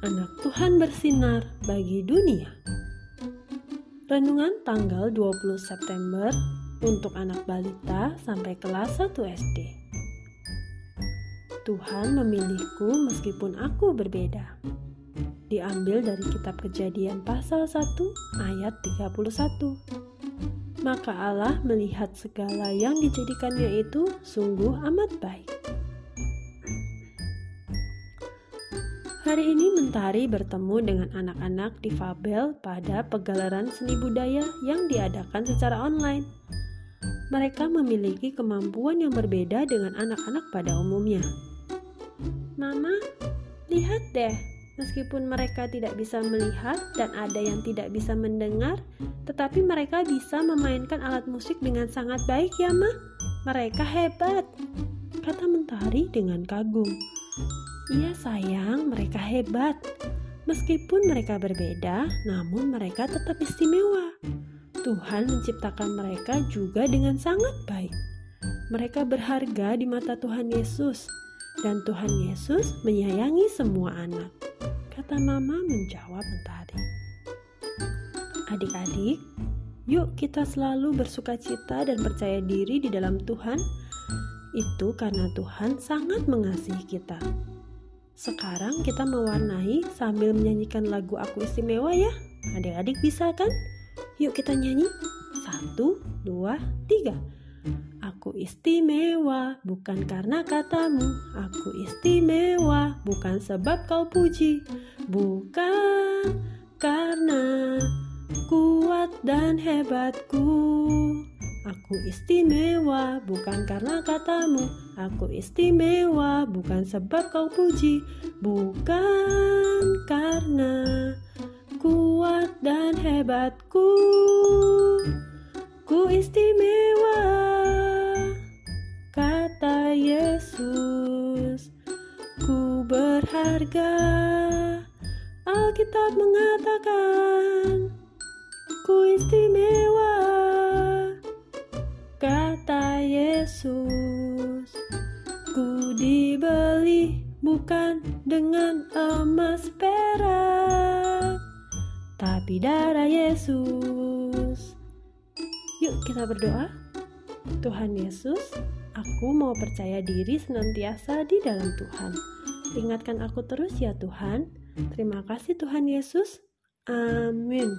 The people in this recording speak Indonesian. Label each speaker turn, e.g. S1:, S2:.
S1: anak Tuhan bersinar bagi dunia. Renungan tanggal 20 September untuk anak balita sampai kelas 1 SD. Tuhan memilihku meskipun aku berbeda. Diambil dari kitab Kejadian pasal 1 ayat 31. Maka Allah melihat segala yang dijadikannya itu sungguh amat baik. Hari ini Mentari bertemu dengan anak-anak di Fabel pada pegelaran seni budaya yang diadakan secara online. Mereka memiliki kemampuan yang berbeda dengan anak-anak pada umumnya. Mama, lihat deh, meskipun mereka tidak bisa melihat dan ada yang tidak bisa mendengar, tetapi mereka bisa memainkan alat musik dengan sangat baik ya, Ma. Mereka hebat, kata Mentari dengan kagum. Iya sayang, mereka hebat. Meskipun mereka berbeda, namun mereka tetap istimewa. Tuhan menciptakan mereka juga dengan sangat baik. Mereka berharga di mata Tuhan Yesus, dan Tuhan Yesus menyayangi semua anak. Kata Mama menjawab mentari. Adik-adik, yuk kita selalu bersuka cita dan percaya diri di dalam Tuhan. Itu karena Tuhan sangat mengasihi kita. Sekarang kita mewarnai sambil menyanyikan lagu Aku Istimewa ya. Adik-adik bisa kan? Yuk kita nyanyi. Satu, dua, tiga. Aku istimewa bukan karena katamu. Aku istimewa bukan sebab kau puji. Bukan karena kuat dan hebatku. Aku istimewa bukan karena katamu. Aku istimewa bukan sebab kau puji. Bukan karena kuat dan hebatku. Ku istimewa Kata Yesus. Ku berharga Alkitab mengatakan Ku istimewa Kata Yesus, ku dibeli bukan dengan emas perak, tapi darah Yesus. Yuk kita berdoa. Tuhan Yesus, aku mau percaya diri senantiasa di dalam Tuhan. Ingatkan aku terus ya Tuhan. Terima kasih Tuhan Yesus. Amin.